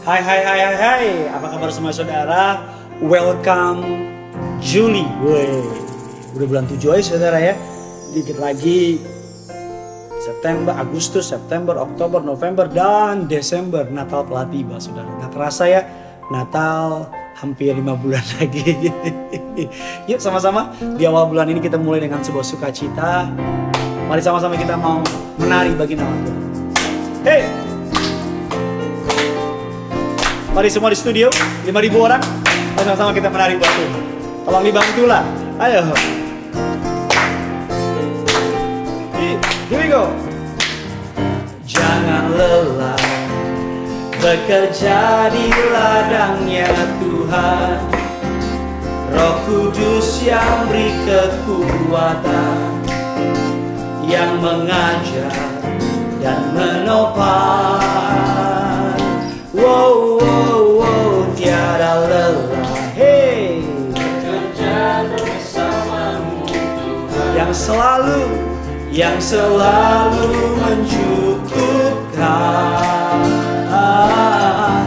Hai hai hai hai hai. Apa kabar semua saudara? Welcome Juli. Udah bulan 7 aja saudara ya. Dikit lagi September, Agustus, September, Oktober, November, dan Desember. Natal telah tiba saudara. Gak terasa ya. Natal hampir lima bulan lagi. Yuk sama-sama. Di awal bulan ini kita mulai dengan sebuah sukacita. Mari sama-sama kita mau menari bagi nama Tuhan. Hey! Mari semua di studio, 5000 orang. Mari sama-sama kita menari buat Tuhan. Tolong dibantulah. Ayo. Here we go. Jangan lelah bekerja di ladangnya Tuhan. Roh Kudus yang beri kekuatan yang mengajar dan menopang. Yang selalu, yang selalu mencukupkan akan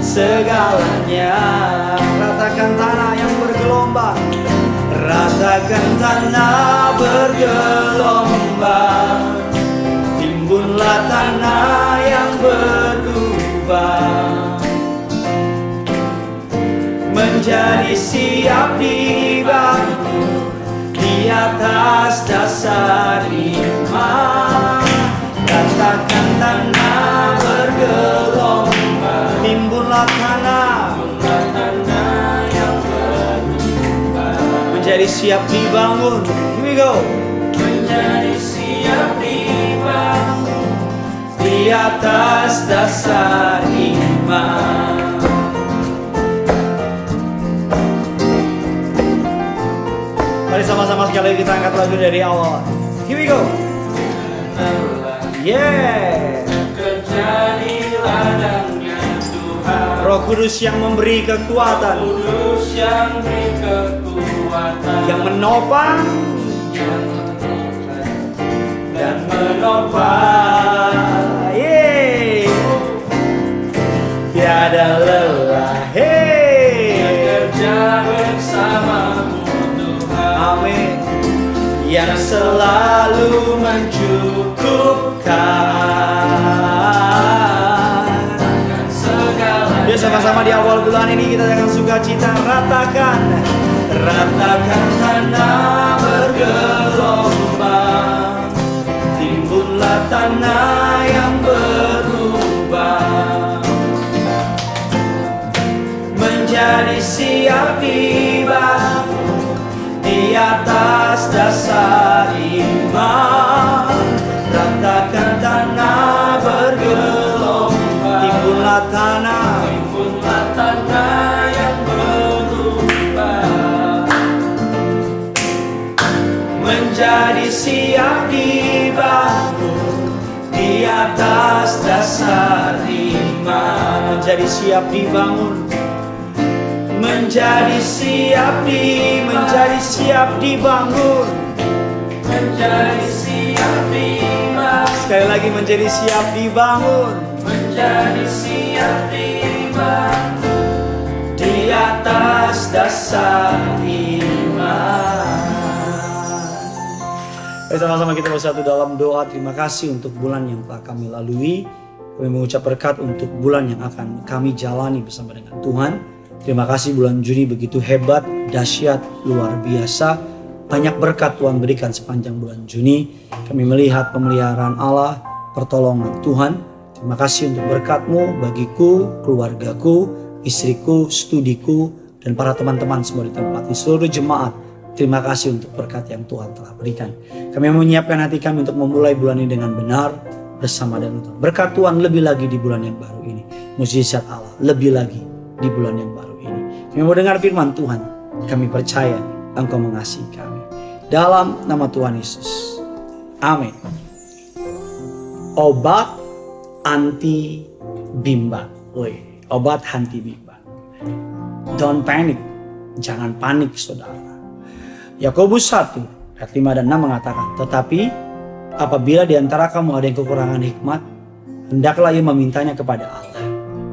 segalanya. Ratakan tanah yang bergelombang, ratakan tanah bergelombang. Timbunlah tanah siap dibangun Di atas dasar iman. Katakan tanah bergelombang. Timbunlah tanah Tanah yang berubah Menjadi siap dibangun Here we go. Menjadi siap dibangun Di atas dasar iman sama-sama sekali kita angkat lagu dari awal. Here we go. Yeah. Roh Kudus yang memberi kekuatan. Kudus yang beri kekuatan. Yang menopang. Yang menopang. Dan menopang. Yeay. Tiada lelah Yang selalu mencukupkan. Yuk sama-sama di awal bulan ini kita dengan sukacita ratakan. Ratakan tanah bergelombang. Timbunlah tanah menjadi siap dibangun di atas dasar iman. Menjadi siap dibangun menjadi siap di menjadi siap dibangun. Menjadi siap dibangun sekali lagi menjadi siap dibangun. Menjadi siap dibangun di atas dasar iman Mari sama-sama kita bersatu dalam doa terima kasih untuk bulan yang telah kami lalui. Kami mengucap berkat untuk bulan yang akan kami jalani bersama dengan Tuhan. Terima kasih bulan Juni begitu hebat, dahsyat, luar biasa. Banyak berkat Tuhan berikan sepanjang bulan Juni. Kami melihat pemeliharaan Allah, pertolongan Tuhan. Terima kasih untuk berkatmu bagiku, keluargaku, istriku, studiku, dan para teman-teman semua di tempat di seluruh jemaat. Terima kasih untuk berkat yang Tuhan telah berikan. Kami menyiapkan hati kami untuk memulai bulan ini dengan benar bersama dengan Tuhan. Berkat Tuhan lebih lagi di bulan yang baru ini. Mujizat Allah lebih lagi di bulan yang baru ini. Kami mau dengar firman Tuhan. Kami percaya Engkau mengasihi kami. Dalam nama Tuhan Yesus. Amin. Obat anti bimbang. Woi, obat anti bimbang. Don't panic. Jangan panik saudara. Yakobus 1 ayat 5 dan 6 mengatakan, Tetapi apabila di antara kamu ada yang kekurangan hikmat, hendaklah ia memintanya kepada Allah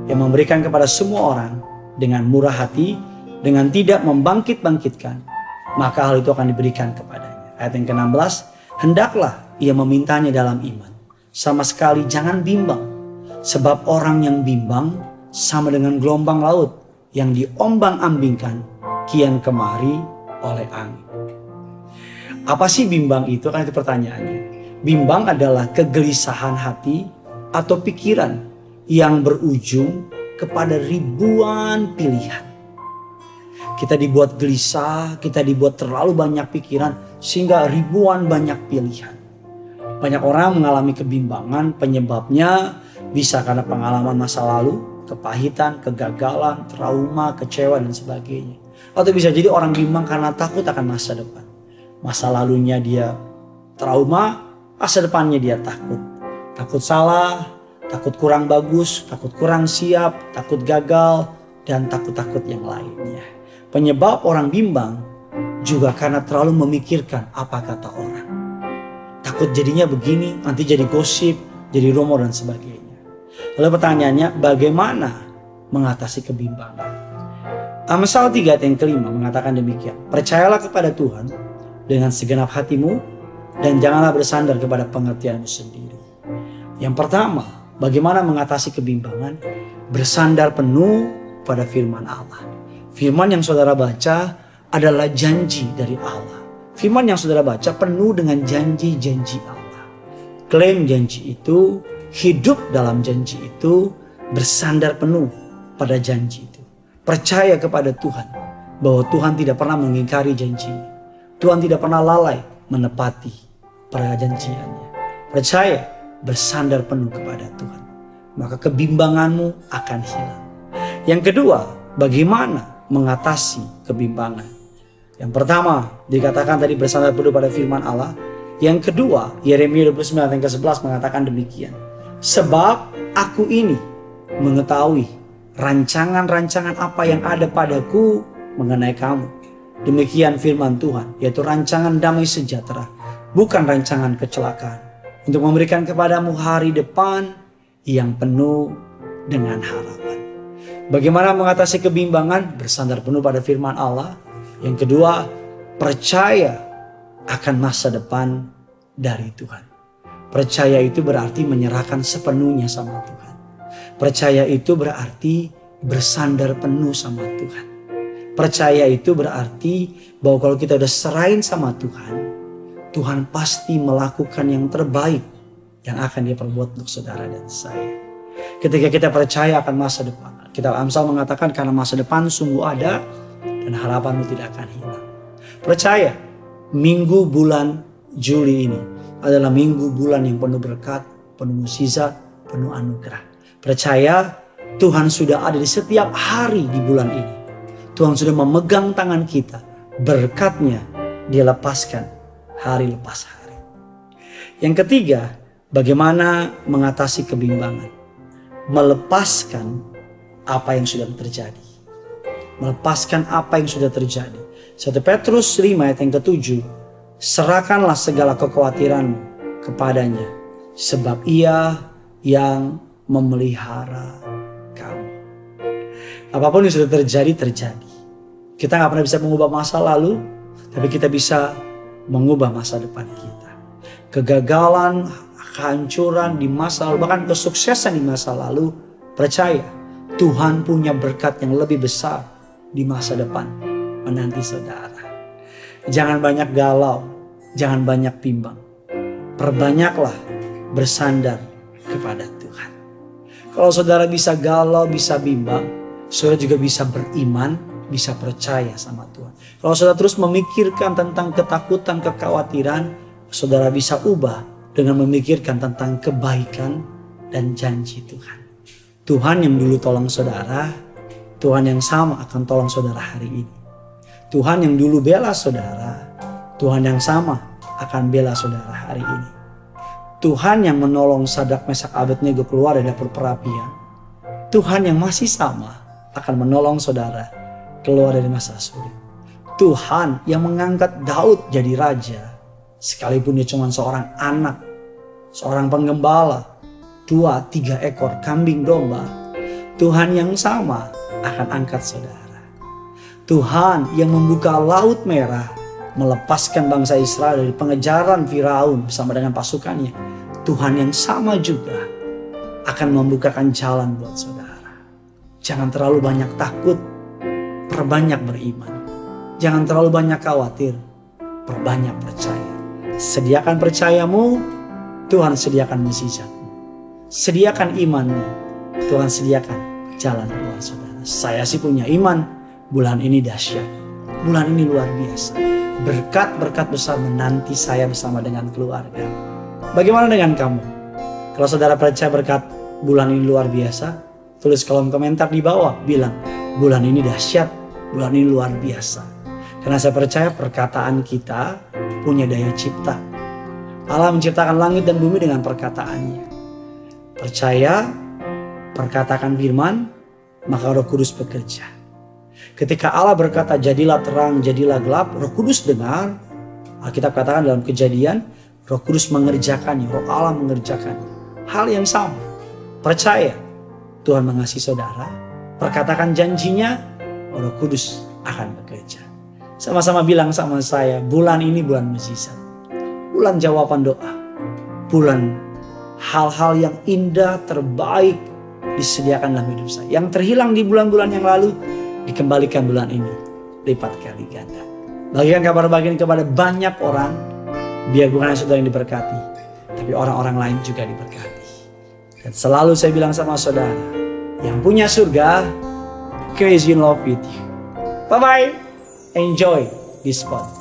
yang memberikan kepada semua orang dengan murah hati, dengan tidak membangkit-bangkitkan, maka hal itu akan diberikan kepadanya. Ayat yang ke-16, hendaklah ia memintanya dalam iman. Sama sekali jangan bimbang, sebab orang yang bimbang sama dengan gelombang laut yang diombang-ambingkan kian kemari oleh angin. Apa sih bimbang itu? Kan itu pertanyaannya. Bimbang adalah kegelisahan hati atau pikiran yang berujung kepada ribuan pilihan. Kita dibuat gelisah, kita dibuat terlalu banyak pikiran sehingga ribuan banyak pilihan. Banyak orang mengalami kebimbangan, penyebabnya bisa karena pengalaman masa lalu, kepahitan, kegagalan, trauma, kecewa dan sebagainya. Atau bisa jadi orang bimbang karena takut akan masa depan. Masa lalunya dia trauma, masa depannya dia takut. Takut salah, takut kurang bagus, takut kurang siap, takut gagal, dan takut-takut yang lainnya. Penyebab orang bimbang juga karena terlalu memikirkan apa kata orang. Takut jadinya begini, nanti jadi gosip, jadi rumor dan sebagainya. Lalu pertanyaannya, bagaimana mengatasi kebimbangan? Amsal 3 ayat yang kelima mengatakan demikian. Percayalah kepada Tuhan dengan segenap hatimu dan janganlah bersandar kepada pengertianmu sendiri. Yang pertama, bagaimana mengatasi kebimbangan? Bersandar penuh pada firman Allah. Firman yang saudara baca adalah janji dari Allah. Firman yang saudara baca penuh dengan janji-janji Allah. Klaim janji itu, hidup dalam janji itu, bersandar penuh pada janji itu. Percaya kepada Tuhan bahwa Tuhan tidak pernah mengingkari janjinya. Tuhan tidak pernah lalai menepati perjanjiannya. Percaya bersandar penuh kepada Tuhan. Maka kebimbanganmu akan hilang. Yang kedua, bagaimana mengatasi kebimbangan? Yang pertama, dikatakan tadi bersandar penuh pada firman Allah. Yang kedua, Yeremia 29 ayat ke-11 mengatakan demikian. Sebab aku ini mengetahui rancangan-rancangan apa yang ada padaku mengenai kamu. Demikian firman Tuhan, yaitu rancangan damai sejahtera, bukan rancangan kecelakaan. Untuk memberikan kepadamu hari depan yang penuh dengan harapan. Bagaimana mengatasi kebimbangan? Bersandar penuh pada firman Allah. Yang kedua, percaya akan masa depan dari Tuhan. Percaya itu berarti menyerahkan sepenuhnya sama Tuhan. Percaya itu berarti bersandar penuh sama Tuhan. Percaya itu berarti bahwa kalau kita udah serahin sama Tuhan, Tuhan pasti melakukan yang terbaik yang akan dia perbuat untuk saudara dan saya. Ketika kita percaya akan masa depan, kita Amsal mengatakan karena masa depan sungguh ada dan harapanmu tidak akan hilang. Percaya, minggu bulan Juli ini adalah minggu bulan yang penuh berkat, penuh musizat, penuh anugerah. Percaya Tuhan sudah ada di setiap hari di bulan ini. Tuhan sudah memegang tangan kita. Berkatnya dia lepaskan hari lepas hari. Yang ketiga, bagaimana mengatasi kebimbangan. Melepaskan apa yang sudah terjadi. Melepaskan apa yang sudah terjadi. 1 Petrus 5 ayat yang ketujuh. Serahkanlah segala kekhawatiranmu kepadanya. Sebab ia yang memelihara. Apa pun yang sudah terjadi, terjadi. Kita nggak pernah bisa mengubah masa lalu, tapi kita bisa mengubah masa depan kita. Kegagalan, kehancuran di masa lalu, bahkan kesuksesan di masa lalu, percaya Tuhan punya berkat yang lebih besar di masa depan menanti saudara. Jangan banyak galau, jangan banyak bimbang. Perbanyaklah bersandar kepada Tuhan. Kalau saudara bisa galau, bisa bimbang, saudara juga bisa beriman, bisa percaya sama Tuhan. Kalau saudara terus memikirkan tentang ketakutan, kekhawatiran, saudara bisa ubah dengan memikirkan tentang kebaikan dan janji Tuhan. Tuhan yang dulu tolong saudara, Tuhan yang sama akan tolong saudara hari ini. Tuhan yang dulu bela saudara, Tuhan yang sama akan bela saudara hari ini. Tuhan yang menolong Sadak Mesak Abednego keluar dari dapur perapian. Tuhan yang masih sama akan menolong saudara keluar dari masa sulit. Tuhan yang mengangkat Daud jadi raja. Sekalipun dia cuma seorang anak, seorang penggembala, dua, tiga ekor kambing domba. Tuhan yang sama akan angkat saudara. Tuhan yang membuka laut merah, melepaskan bangsa Israel dari pengejaran Firaun bersama dengan pasukannya. Tuhan yang sama juga akan membukakan jalan buat saudara. Jangan terlalu banyak takut, perbanyak beriman. Jangan terlalu banyak khawatir, perbanyak percaya. Sediakan percayamu, Tuhan sediakan mukjizatmu. Sediakan imanmu, Tuhan sediakan jalan keluar saudara. Saya sih punya iman, bulan ini dahsyat. Bulan ini luar biasa. Berkat-berkat besar menanti saya bersama dengan keluarga. Bagaimana dengan kamu? Kalau saudara percaya berkat bulan ini luar biasa, tulis kolom komentar di bawah bilang bulan ini dahsyat, bulan ini luar biasa. Karena saya percaya perkataan kita punya daya cipta. Allah menciptakan langit dan bumi dengan perkataannya. Percaya, perkatakan firman, maka roh kudus bekerja. Ketika Allah berkata jadilah terang, jadilah gelap, roh kudus dengar. Alkitab katakan dalam kejadian, roh kudus mengerjakannya, roh Allah mengerjakannya. Hal yang sama, percaya Tuhan mengasihi saudara, perkatakan janjinya, roh kudus akan bekerja. Sama-sama bilang sama saya, bulan ini bulan mukjizat. Bulan jawaban doa. Bulan hal-hal yang indah, terbaik disediakan dalam hidup saya. Yang terhilang di bulan-bulan yang lalu, dikembalikan bulan ini. Lipat kali ganda. Bagikan kabar bagian kepada banyak orang, biar bukan hanya saudara yang diberkati, tapi orang-orang lain juga diberkati. Dan selalu saya bilang sama saudara, yang punya surga, crazy in love with you. Bye-bye. Enjoy this spot.